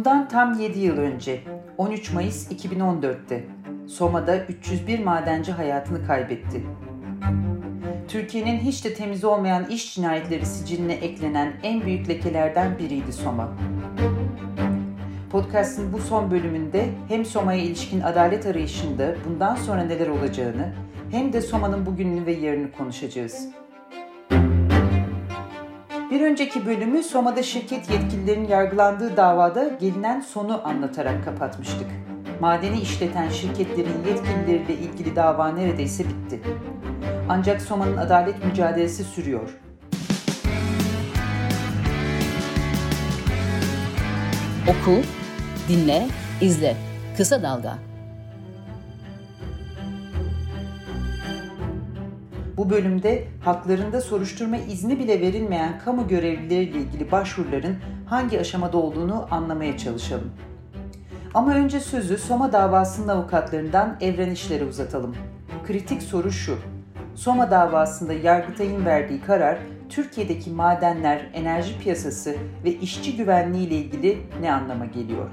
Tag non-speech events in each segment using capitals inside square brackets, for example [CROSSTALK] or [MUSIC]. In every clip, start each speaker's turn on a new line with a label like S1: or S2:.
S1: Bundan tam 7 yıl önce 13 Mayıs 2014'te Soma'da 301 madenci hayatını kaybetti. Türkiye'nin hiç de temiz olmayan iş cinayetleri siciline eklenen en büyük lekelerden biriydi Soma. Podcast'ın bu son bölümünde hem Soma'ya ilişkin adalet arayışında bundan sonra neler olacağını hem de Soma'nın bugününü ve yarını konuşacağız. Bir önceki bölümü Soma'da şirket yetkililerinin yargılandığı davada gelinen sonu anlatarak kapatmıştık. Madeni işleten şirketlerin yetkilileriyle ilgili dava neredeyse bitti. Ancak Soma'nın adalet mücadelesi sürüyor.
S2: Oku, dinle, izle. Kısa Dalga.
S1: Bu bölümde haklarında soruşturma izni bile verilmeyen kamu görevlileriyle ilgili başvuruların hangi aşamada olduğunu anlamaya çalışalım. Ama önce sözü Soma davasının avukatlarından Evren İşler'e uzatalım. Kritik soru şu. Soma davasında Yargıtay'ın verdiği karar Türkiye'deki madenler, enerji piyasası ve işçi güvenliği ile ilgili ne anlama geliyor?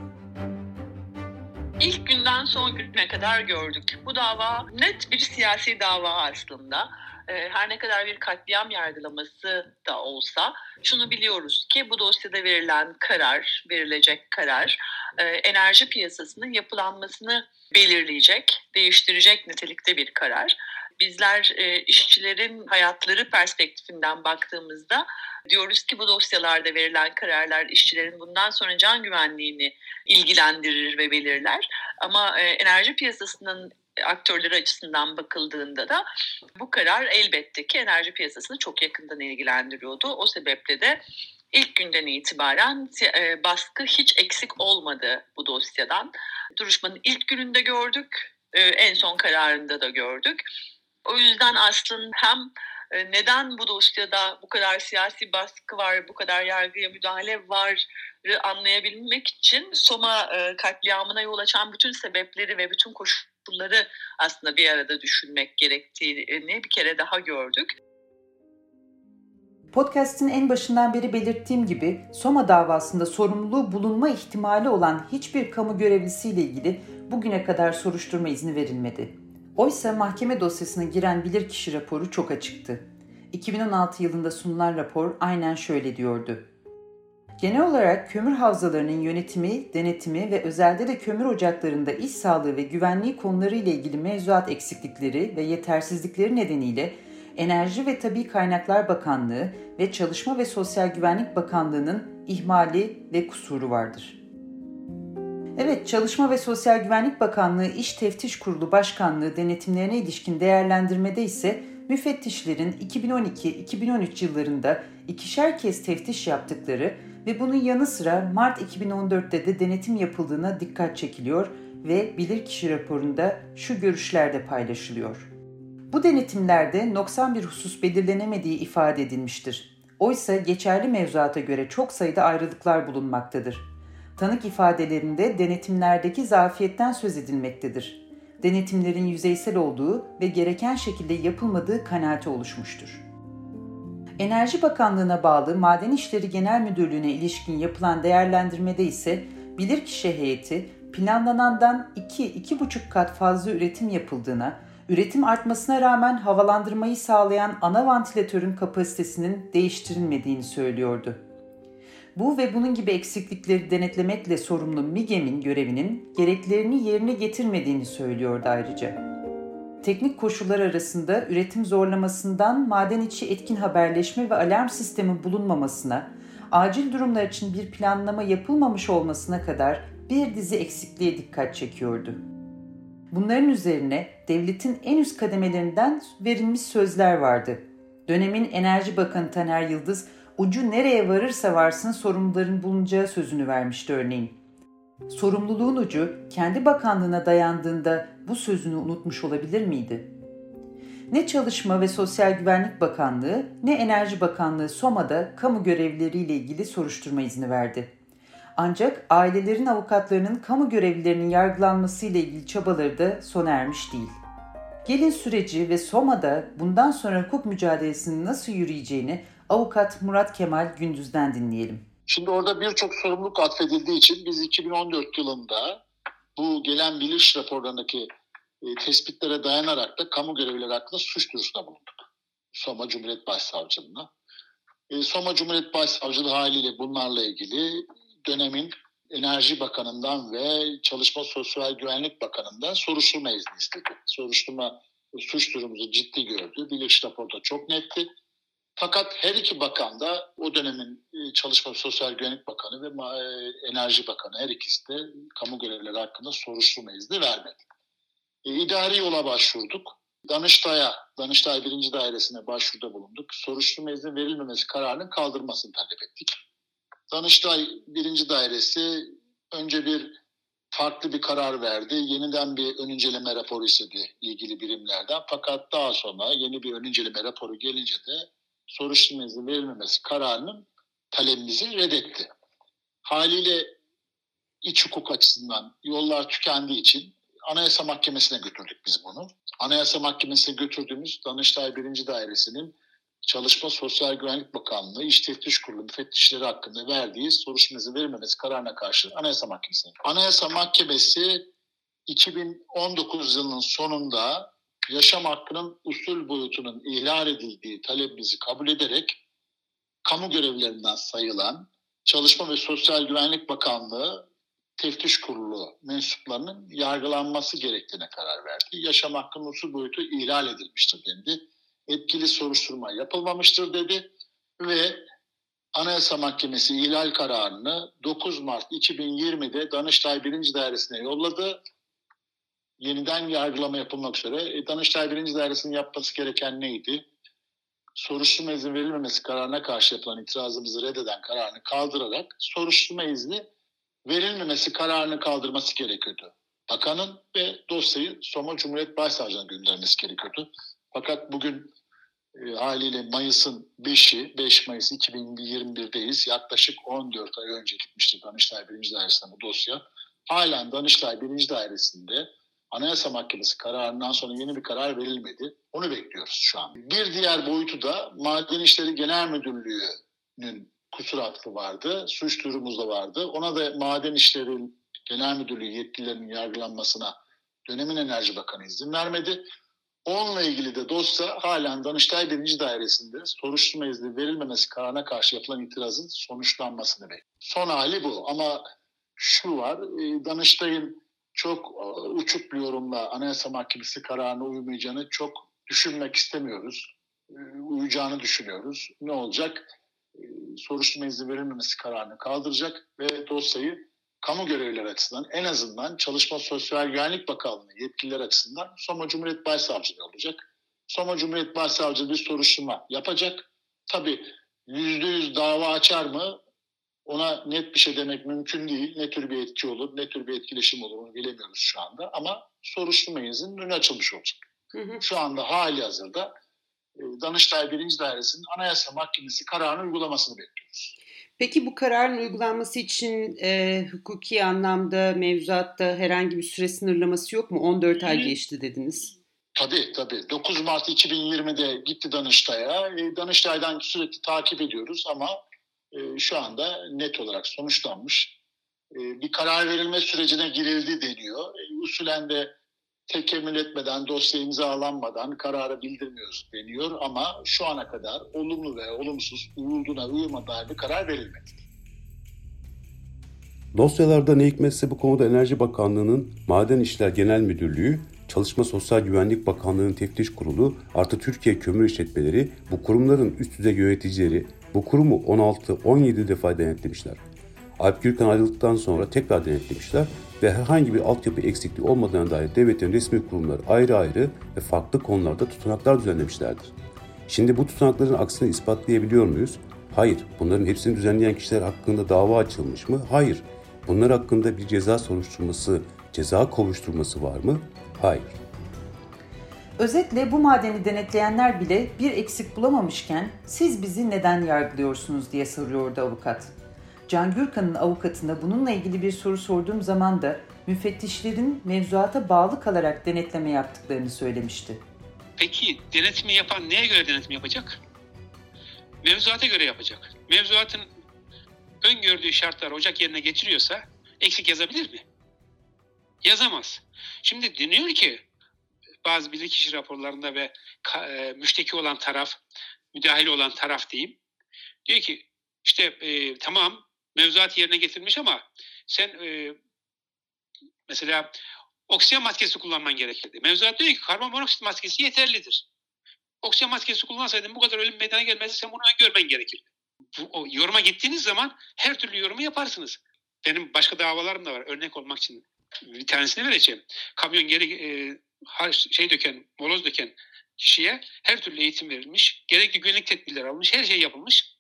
S3: İlk günden son güne kadar gördük. Bu dava net bir siyasi dava aslında. Ee, her ne kadar bir katliam yargılaması da olsa şunu biliyoruz ki bu dosyada verilen karar, verilecek karar e, enerji piyasasının yapılanmasını belirleyecek, değiştirecek nitelikte bir karar. Bizler e, işçilerin hayatları perspektifinden baktığımızda diyoruz ki bu dosyalarda verilen kararlar işçilerin bundan sonra can güvenliğini ilgilendirir ve belirler. Ama e, enerji piyasasının aktörleri açısından bakıldığında da bu karar elbette ki enerji piyasasını çok yakından ilgilendiriyordu. O sebeple de ilk günden itibaren e, baskı hiç eksik olmadı bu dosyadan. Duruşmanın ilk gününde gördük, e, en son kararında da gördük. O yüzden aslında hem neden bu dosyada bu kadar siyasi baskı var, bu kadar yargıya müdahale var anlayabilmek için Soma katliamına yol açan bütün sebepleri ve bütün koşulları aslında bir arada düşünmek gerektiğini bir kere daha gördük.
S1: Podcast'in en başından beri belirttiğim gibi Soma davasında sorumluluğu bulunma ihtimali olan hiçbir kamu görevlisiyle ilgili bugüne kadar soruşturma izni verilmedi. Oysa mahkeme dosyasına giren bilirkişi raporu çok açıktı. 2016 yılında sunulan rapor aynen şöyle diyordu. Genel olarak kömür havzalarının yönetimi, denetimi ve özelde de kömür ocaklarında iş sağlığı ve güvenliği konuları ile ilgili mevzuat eksiklikleri ve yetersizlikleri nedeniyle Enerji ve Tabi Kaynaklar Bakanlığı ve Çalışma ve Sosyal Güvenlik Bakanlığı'nın ihmali ve kusuru vardır. Evet, Çalışma ve Sosyal Güvenlik Bakanlığı İş Teftiş Kurulu Başkanlığı denetimlerine ilişkin değerlendirmede ise müfettişlerin 2012-2013 yıllarında ikişer kez teftiş yaptıkları ve bunun yanı sıra Mart 2014'te de denetim yapıldığına dikkat çekiliyor ve bilirkişi raporunda şu görüşler de paylaşılıyor. Bu denetimlerde noksan bir husus belirlenemediği ifade edilmiştir. Oysa geçerli mevzuata göre çok sayıda ayrılıklar bulunmaktadır. Tanık ifadelerinde denetimlerdeki zafiyetten söz edilmektedir. Denetimlerin yüzeysel olduğu ve gereken şekilde yapılmadığı kanaati oluşmuştur. Enerji Bakanlığı'na bağlı Maden İşleri Genel Müdürlüğü'ne ilişkin yapılan değerlendirmede ise bilirkişi heyeti planlanandan 2-2,5 kat fazla üretim yapıldığına üretim artmasına rağmen havalandırmayı sağlayan ana vantilatörün kapasitesinin değiştirilmediğini söylüyordu. Bu ve bunun gibi eksiklikleri denetlemekle sorumlu MİGEM'in görevinin gereklerini yerine getirmediğini söylüyordu ayrıca. Teknik koşullar arasında üretim zorlamasından maden içi etkin haberleşme ve alarm sistemi bulunmamasına, acil durumlar için bir planlama yapılmamış olmasına kadar bir dizi eksikliğe dikkat çekiyordu. Bunların üzerine devletin en üst kademelerinden verilmiş sözler vardı. Dönemin Enerji Bakanı Taner Yıldız, ucu nereye varırsa varsın sorumluların bulunacağı sözünü vermişti örneğin. Sorumluluğun ucu kendi bakanlığına dayandığında bu sözünü unutmuş olabilir miydi? Ne Çalışma ve Sosyal Güvenlik Bakanlığı ne Enerji Bakanlığı Soma'da kamu görevlileriyle ilgili soruşturma izni verdi. Ancak ailelerin avukatlarının kamu görevlilerinin yargılanması ile ilgili çabaları da sona ermiş değil. Gelin süreci ve Soma'da bundan sonra hukuk mücadelesinin nasıl yürüyeceğini avukat Murat Kemal Gündüz'den dinleyelim.
S4: Şimdi orada birçok sorumluluk atfedildiği için biz 2014 yılında bu gelen biliş raporlarındaki e, tespitlere dayanarak da kamu görevlileri hakkında suç duyurusunda bulunduk. Soma Cumhuriyet Başsavcılığına. E, Soma Cumhuriyet Başsavcılığı haliyle bunlarla ilgili dönemin Enerji Bakanı'ndan ve Çalışma Sosyal Güvenlik Bakanı'ndan soruşturma izni istedi. Soruşturma suç durumumuzu ciddi gördü. Bilirkişi raporda çok netti. Fakat her iki bakan da o dönemin e, Çalışma Sosyal Güvenlik Bakanı ve e, Enerji Bakanı her ikisi de kamu görevlileri hakkında soruşturma izni vermedi. E, idari yola başvurduk. Danıştay'a, Danıştay 1. Dairesine başvuruda bulunduk. Soruşturma izni verilmemesi kararının kaldırmasını talep ettik. Danıştay 1. Dairesi önce bir farklı bir karar verdi. Yeniden bir ön inceleme raporu istedi ilgili birimlerden. Fakat daha sonra yeni bir ön inceleme raporu gelince de soruşturma izni verilmemesi kararının talebimizi reddetti. Haliyle iç hukuk açısından yollar tükendiği için Anayasa Mahkemesi'ne götürdük biz bunu. Anayasa Mahkemesi'ne götürdüğümüz Danıştay 1. Dairesinin Çalışma Sosyal Güvenlik Bakanlığı İş Teftiş Kurulu müfettişleri hakkında verdiği soruşturma izni verilmemesi kararına karşı Anayasa Mahkemesi'ne. Anayasa Mahkemesi 2019 yılının sonunda yaşam hakkının usul boyutunun ihlal edildiği talebimizi kabul ederek kamu görevlerinden sayılan Çalışma ve Sosyal Güvenlik Bakanlığı Teftiş Kurulu mensuplarının yargılanması gerektiğine karar verdi. Yaşam hakkının usul boyutu ihlal edilmiştir dendi. Etkili soruşturma yapılmamıştır dedi ve Anayasa Mahkemesi ihlal kararını 9 Mart 2020'de Danıştay 1. Dairesi'ne yolladı yeniden yargılama yapılmak üzere. E, Danıştay 1. Dairesi'nin yapması gereken neydi? Soruşturma izni verilmemesi kararına karşı yapılan itirazımızı reddeden kararını kaldırarak soruşturma izni verilmemesi kararını kaldırması gerekiyordu. Bakanın ve dosyayı Soma Cumhuriyet Başsavcılığına göndermesi gerekiyordu. Fakat bugün e, haliyle Mayıs'ın 5'i, 5 Mayıs 2021'deyiz. Yaklaşık 14 ay önce gitmişti Danıştay 1. Dairesi'ne bu dosya. Halen Danıştay 1. Dairesi'nde Anayasa Mahkemesi kararından sonra yeni bir karar verilmedi. Onu bekliyoruz şu an. Bir diğer boyutu da Maden İşleri Genel Müdürlüğü'nün kusur hakkı vardı. Suç durumumuz da vardı. Ona da Maden İşleri Genel Müdürlüğü yetkililerinin yargılanmasına dönemin Enerji Bakanı izin vermedi. Onunla ilgili de dosya halen Danıştay 1. Dairesinde soruşturma izni verilmemesi kararına karşı yapılan itirazın sonuçlanmasını bekliyor. Son hali bu ama şu var, e, Danıştay'ın çok e, uçuk bir yorumla Anayasa Mahkemesi kararına uymayacağını çok düşünmek istemiyoruz. E, uyacağını düşünüyoruz. Ne olacak? E, soruşturma izni verilmemesi kararını kaldıracak ve dosyayı kamu görevlileri açısından en azından Çalışma Sosyal Güvenlik Bakanlığı yetkililer açısından Soma Cumhuriyet Başsavcılığı olacak. Soma Cumhuriyet Başsavcılığı bir soruşturma yapacak. Tabii %100 dava açar mı ona net bir şey demek mümkün değil. Ne tür bir etki olur, ne tür bir etkileşim olur onu bilemiyoruz şu anda. Ama soruşturma izninin önü açılmış olacak. Hı hı. Şu anda hali hazırda e, Danıştay 1. Dairesi'nin Anayasa Mahkemesi kararını uygulamasını bekliyoruz.
S5: Peki bu kararın uygulanması için e, hukuki anlamda mevzuatta herhangi bir süre sınırlaması yok mu? 14 ay geçti dediniz.
S4: Tabii tabii. 9 Mart 2020'de gitti Danıştay'a. E, Danıştay'dan sürekli takip ediyoruz ama e, şu anda net olarak sonuçlanmış. E, bir karar verilme sürecine girildi deniyor. E, usulen de tekemmül etmeden, dosya imzalanmadan kararı bildirmiyoruz deniyor ama şu ana kadar olumlu ve olumsuz uyulduğuna uyulma dair bir karar verilmedi.
S6: Dosyalarda ne hikmetse bu konuda Enerji Bakanlığı'nın Maden İşler Genel Müdürlüğü, Çalışma Sosyal Güvenlik Bakanlığı'nın teftiş kurulu artı Türkiye Kömür İşletmeleri bu kurumların üst düzey yöneticileri bu kurumu 16-17 defa denetlemişler. Alp Gürkan ayrıldıktan sonra tekrar denetlemişler ve herhangi bir altyapı eksikliği olmadığına dair devletin resmi kurumları ayrı ayrı ve farklı konularda tutanaklar düzenlemişlerdir. Şimdi bu tutanakların aksini ispatlayabiliyor muyuz? Hayır. Bunların hepsini düzenleyen kişiler hakkında dava açılmış mı? Hayır. Bunlar hakkında bir ceza soruşturması, ceza kovuşturması var mı? Hayır.
S1: Özetle bu madeni denetleyenler bile bir eksik bulamamışken siz bizi neden yargılıyorsunuz diye soruyordu avukat. Can Gürkan'ın avukatına bununla ilgili bir soru sorduğum zaman da müfettişlerin mevzuata bağlı kalarak denetleme yaptıklarını söylemişti.
S7: Peki denetimi yapan neye göre denetim yapacak? Mevzuata göre yapacak. Mevzuatın öngördüğü şartlar Ocak yerine getiriyorsa eksik yazabilir mi? Yazamaz. Şimdi deniyor ki bazı bilirkişi raporlarında ve e, müşteki olan taraf, müdahil olan taraf diyeyim. Diyor ki işte e, tamam mevzuat yerine getirmiş ama sen e, mesela oksijen maskesi kullanman gerekirdi. Mevzuat diyor ki karbon monoksit maskesi yeterlidir. Oksijen maskesi kullansaydın bu kadar ölüm meydana gelmezdi sen bunu öngörmen gerekirdi. Bu, o yoruma gittiğiniz zaman her türlü yorumu yaparsınız. Benim başka davalarım da var örnek olmak için bir tanesini vereceğim. Kamyon geri e, şey döken, moloz döken kişiye her türlü eğitim verilmiş. Gerekli güvenlik tedbirleri almış. Her şey yapılmış.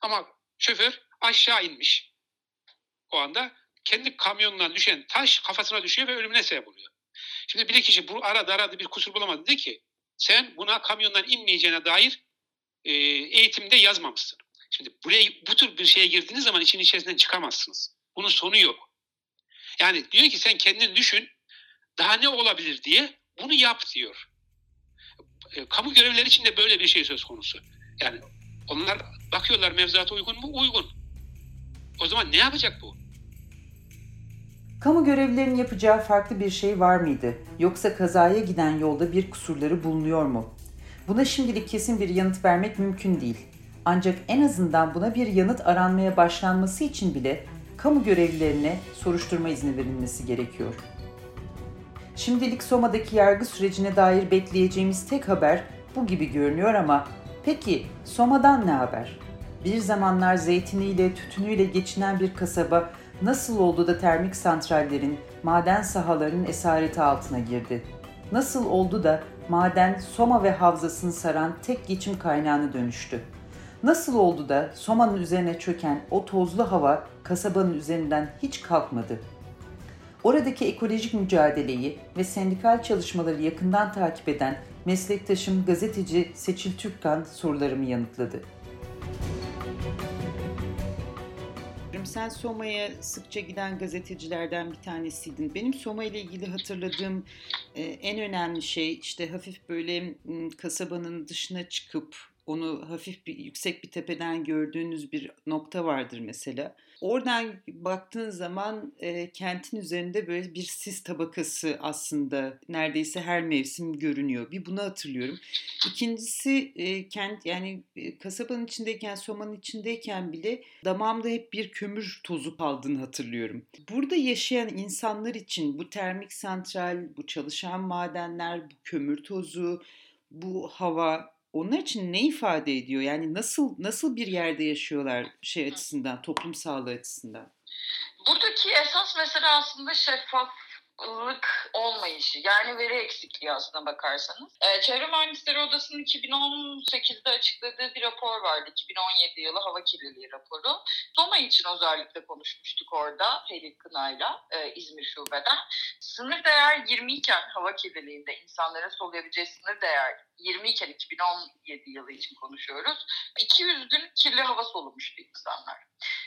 S7: Ama şoför aşağı inmiş. O anda kendi kamyonundan düşen taş kafasına düşüyor ve ölümüne sebep oluyor. Şimdi bir kişi bu arada arada bir kusur bulamadı dedi ki sen buna kamyondan inmeyeceğine dair e, eğitimde yazmamışsın. Şimdi buraya bu tür bir şeye girdiğiniz zaman için içerisinden çıkamazsınız. Bunun sonu yok. Yani diyor ki sen kendin düşün daha ne olabilir diye bunu yap diyor. E, kamu görevlileri için de böyle bir şey söz konusu. Yani onlar bakıyorlar mevzuata uygun mu? Uygun. O zaman ne yapacak bu?
S1: Kamu görevlilerinin yapacağı farklı bir şey var mıydı? Yoksa kazaya giden yolda bir kusurları bulunuyor mu? Buna şimdilik kesin bir yanıt vermek mümkün değil. Ancak en azından buna bir yanıt aranmaya başlanması için bile kamu görevlilerine soruşturma izni verilmesi gerekiyor. Şimdilik Soma'daki yargı sürecine dair bekleyeceğimiz tek haber bu gibi görünüyor ama peki Soma'dan ne haber? Bir zamanlar zeytiniyle, tütünüyle geçinen bir kasaba nasıl oldu da termik santrallerin, maden sahalarının esareti altına girdi? Nasıl oldu da maden Soma ve havzasını saran tek geçim kaynağına dönüştü? Nasıl oldu da Soma'nın üzerine çöken o tozlu hava kasabanın üzerinden hiç kalkmadı? Oradaki ekolojik mücadeleyi ve sendikal çalışmaları yakından takip eden meslektaşım gazeteci Seçil Türkkan sorularımı yanıtladı. Sen Soma'ya sıkça giden gazetecilerden bir tanesiydin. Benim Soma ile ilgili hatırladığım e, en önemli şey işte hafif böyle kasabanın dışına çıkıp onu hafif bir yüksek bir tepeden gördüğünüz bir nokta vardır mesela. Oradan baktığın zaman e, kentin üzerinde böyle bir sis tabakası aslında neredeyse her mevsim görünüyor. Bir bunu hatırlıyorum. İkincisi e, kent yani e, kasabanın içindeyken, Soma'nın içindeyken bile damağımda hep bir kömür tozu kaldığını hatırlıyorum. Burada yaşayan insanlar için bu termik santral, bu çalışan madenler, bu kömür tozu, bu hava onlar için ne ifade ediyor? Yani nasıl nasıl bir yerde yaşıyorlar şey açısından, toplum sağlığı açısından?
S8: Buradaki esas mesele aslında şeffaf lık olmayışı yani veri eksikliği aslına bakarsanız. Ee, Çevre Mühendisleri Odası'nın 2018'de açıkladığı bir rapor vardı. 2017 yılı hava kirliliği raporu. Soma için özellikle konuşmuştuk orada Pelin Kınay'la e, İzmir Şube'den. Sınır değer 20 iken hava kirliliğinde insanların soluyabileceği sınır değer 20 iken 2017 yılı için konuşuyoruz. 200 gün kirli hava solumuştu insanlar.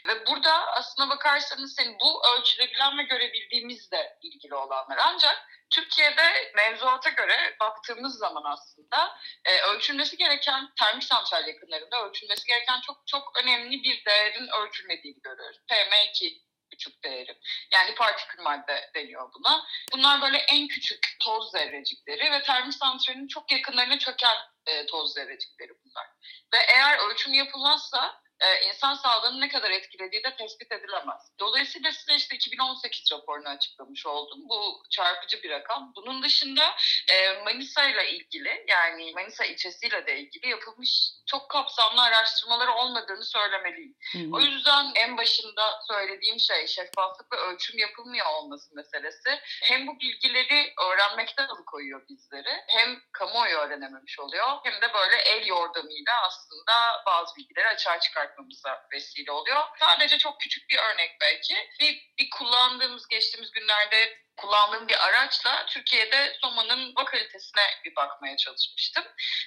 S8: Ve burada aslına bakarsanız senin bu ölçülebilen ve görebildiğimizle ilgili olanlar. Ancak Türkiye'de mevzuata göre baktığımız zaman aslında e, ölçülmesi gereken termik santral yakınlarında ölçülmesi gereken çok çok önemli bir değerin ölçülmediğini görüyoruz. PM2 küçük değeri. Yani partikül madde deniyor buna. Bunlar böyle en küçük toz zerrecikleri ve termik santralin çok yakınlarına çöken e, toz zerrecikleri bunlar. Ve eğer ölçüm yapılmazsa e, insan sağlığını ne kadar etkilediği de tespit edilemez. Dolayısıyla size işte 2018 raporunu açıklamış oldum. Bu çarpıcı bir rakam. Bunun dışında e, Manisa ile ilgili yani Manisa ilçesiyle de ilgili yapılmış çok kapsamlı araştırmaları olmadığını söylemeliyim. Hı hı. O yüzden en başında söylediğim şey şeffaflık ve ölçüm yapılmıyor olması meselesi. Hem bu bilgileri öğrenmekten alıkoyuyor bizleri hem kamuoyu öğrenememiş oluyor hem de böyle el yordamıyla aslında bazı bilgileri açığa çıkar çıkartmamıza vesile oluyor. Sadece çok küçük bir örnek belki. Bir, bir kullandığımız geçtiğimiz günlerde kullandığım bir araçla Türkiye'de Soma'nın hava kalitesine bir bakmaya çalışmıştım.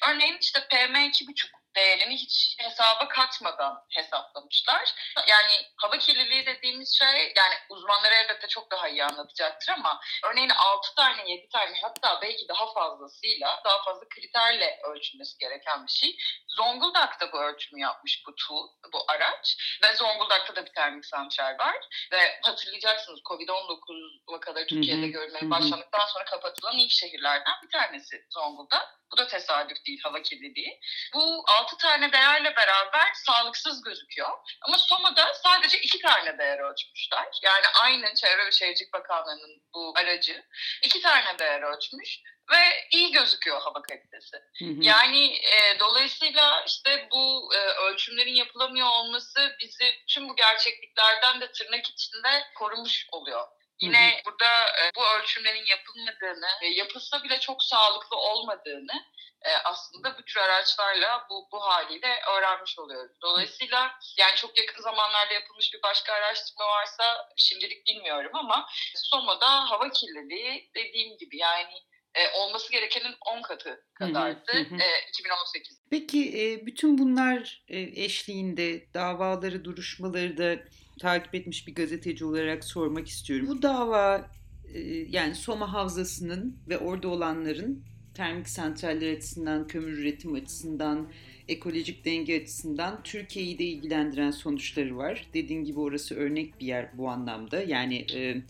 S8: Örneğin işte PM2,5 değerini hiç hesaba katmadan hesaplamışlar. Yani hava kirliliği dediğimiz şey yani uzmanlar elbette çok daha iyi anlatacaktır ama örneğin 6 tane 7 tane hatta belki daha fazlasıyla daha fazla kriterle ölçülmesi gereken bir şey. Zonguldak'ta bu ölçümü yapmış bu tool, bu araç ve Zonguldak'ta da bir termik santral var ve hatırlayacaksınız Covid-19 vakaları Türkiye'de görülmeye başlandıktan sonra kapatılan ilk şehirlerden bir tanesi Zonguldak. Bu da tesadüf değil hava kirliliği. Bu 6 tane değerle beraber sağlıksız gözüküyor. Ama Soma'da sadece 2 tane değer ölçmüşler. Yani aynı Çevre ve Şehircilik Bakanlığı'nın bu aracı 2 tane değer ölçmüş ve iyi gözüküyor hava kalitesi. Hı hı. Yani e, dolayısıyla işte bu e, ölçümlerin yapılamıyor olması bizi tüm bu gerçekliklerden de tırnak içinde korumuş oluyor. Yine hı hı. burada e, bu ölçümlerin yapılmadığını, e, yapılsa bile çok sağlıklı olmadığını e, aslında bu tür araçlarla bu, bu haliyle öğrenmiş oluyoruz. Dolayısıyla yani çok yakın zamanlarda yapılmış bir başka araştırma varsa şimdilik bilmiyorum ama Soma'da hava kirliliği dediğim gibi yani e, olması gerekenin 10 katı kadardı hı hı hı. E, 2018.
S5: Peki e, bütün bunlar e, eşliğinde davaları, duruşmaları da takip etmiş bir gazeteci olarak sormak istiyorum. Bu dava e, yani Soma Havzası'nın ve orada olanların termik santraller açısından, kömür üretim açısından, ekolojik denge açısından Türkiye'yi de ilgilendiren sonuçları var. Dediğin gibi orası örnek bir yer bu anlamda. Yani e,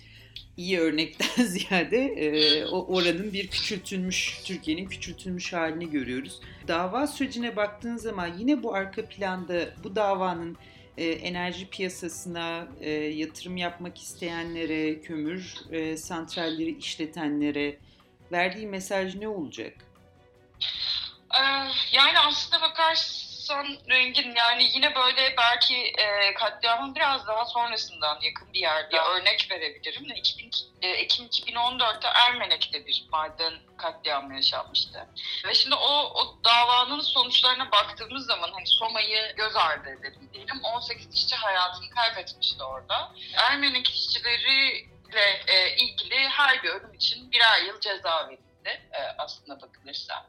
S5: iyi örnekten [LAUGHS] ziyade e, oranın bir küçültülmüş, Türkiye'nin küçültülmüş halini görüyoruz. Dava sürecine baktığın zaman yine bu arka planda bu davanın e, enerji piyasasına e, yatırım yapmak isteyenlere, kömür e, santralleri işletenlere verdiği mesaj ne olacak?
S8: Yani aslında bakarsan rengin yani yine böyle belki e, katliamın biraz daha sonrasından yakın bir yerde ya. örnek verebilirim. 2000, e, Ekim 2014'te Ermenek'te bir maden katliamı yaşanmıştı. Ve şimdi o, o davanın sonuçlarına baktığımız zaman hani Soma'yı göz ardı edelim diyelim. 18 işçi hayatını kaybetmişti orada. Ermenek işçileri ile e, ilgili her bir ölüm için birer yıl ceza verildi e, aslında bakılırsa.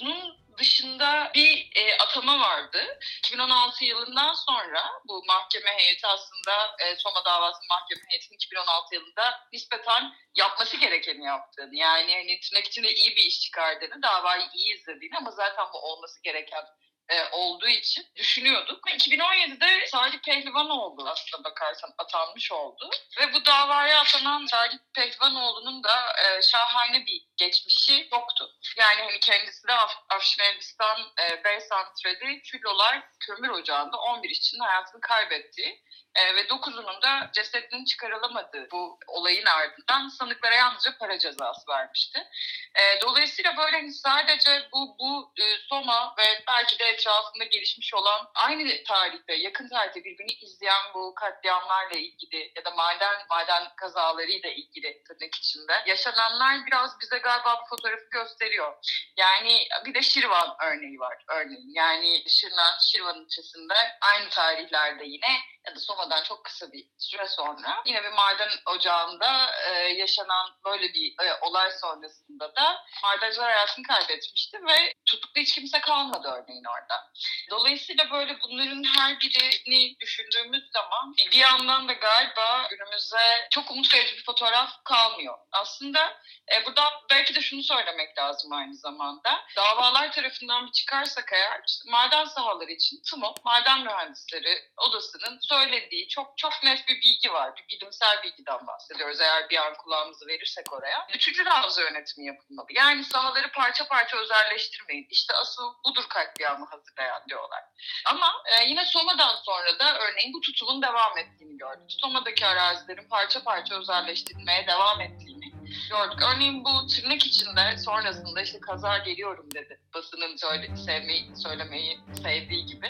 S8: Bunun dışında bir e, atama vardı. 2016 yılından sonra bu mahkeme heyeti aslında e, Soma davası mahkeme heyetinin 2016 yılında nispeten yapması gerekeni yaptığını yani hani tırnak içinde iyi bir iş çıkardığını, davayı iyi izlediğini ama zaten bu olması gereken e, olduğu için düşünüyorduk. 2017'de Salih Pehlivanoğlu aslında bakarsan atanmış oldu. Ve bu davaya atanan Salih Pehlivanoğlu'nun da e, şahane bir geçmişi yoktu. Yani hani kendisi de Af Afşin Elbistan e, Bey Santrali Küllolar Kömür Ocağı'nda 11 işçinin hayatını kaybettiği e, ve 9'unun da cesedinin çıkarılamadığı bu olayın ardından sanıklara yalnızca para cezası vermişti. E, dolayısıyla böyle hani sadece bu, bu e, Soma ve belki de etrafında gelişmiş olan aynı tarihte, yakın tarihte birbirini izleyen bu katliamlarla ilgili ya da maden maden kazalarıyla ilgili tırnak içinde yaşananlar biraz bize galiba bu fotoğrafı gösteriyor. Yani bir de Şirvan örneği var örneğin. Yani Şirvan, Şirvan ilçesinde aynı tarihlerde yine ya da Soma'dan çok kısa bir süre sonra yine bir maden ocağında e, yaşanan böyle bir e, olay sonrasında da madenciler hayatını kaybetmişti ve tutuklu hiç kimse kalmadı örneğin orada. Dolayısıyla böyle bunların her birini düşündüğümüz zaman bir yandan da galiba günümüzde çok umut verici bir fotoğraf kalmıyor. Aslında e, buradan belki de şunu söylemek lazım aynı zamanda. Davalar tarafından bir çıkarsak eğer maden sahaları için TMO, Maden Mühendisleri Odası'nın söylediği çok çok net bir bilgi var. Bir bilimsel bilgiden bahsediyoruz eğer bir an kulağımızı verirsek oraya. Bütüncül havza yönetimi yapılmalı. Yani sahaları parça parça özelleştirmeyin. İşte asıl budur katliamı hazırlayan diyorlar. Ama e, yine Soma'dan sonra da örneğin bu tutumun devam ettiğini gördük. Soma'daki arazilerin parça parça özelleştirilmeye devam ettiğini gördük. Örneğin bu tırnak içinde sonrasında işte kaza geliyorum dedi. Basının söyle, sevmeyi, söylemeyi sevdiği gibi.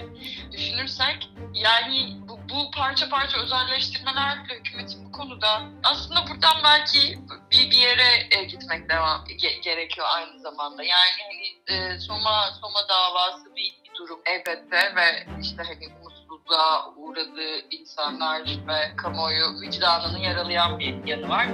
S8: Düşünürsek yani bu, bu parça parça özelleştirmelerle hükümetin bu konuda aslında buradan belki bir, bir yere e, gitmek devam ge, gerekiyor aynı zamanda. Yani hani e, Soma Soma davası bir, bir durum elbette ve işte hani umutsuzluğa uğradığı insanlar ve kamuoyu vicdanını yaralayan bir yanı var.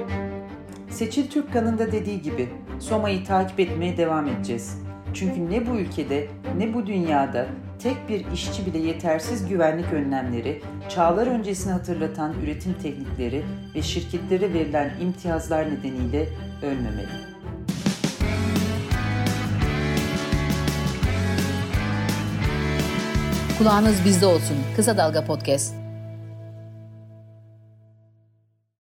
S1: Seçil Türkkan'ın da dediği gibi Soma'yı takip etmeye devam edeceğiz. Çünkü ne bu ülkede ne bu dünyada tek bir işçi bile yetersiz güvenlik önlemleri, çağlar öncesini hatırlatan üretim teknikleri ve şirketlere verilen imtiyazlar nedeniyle ölmemeli.
S2: Kulağınız bizde olsun. Kısa Dalga Podcast.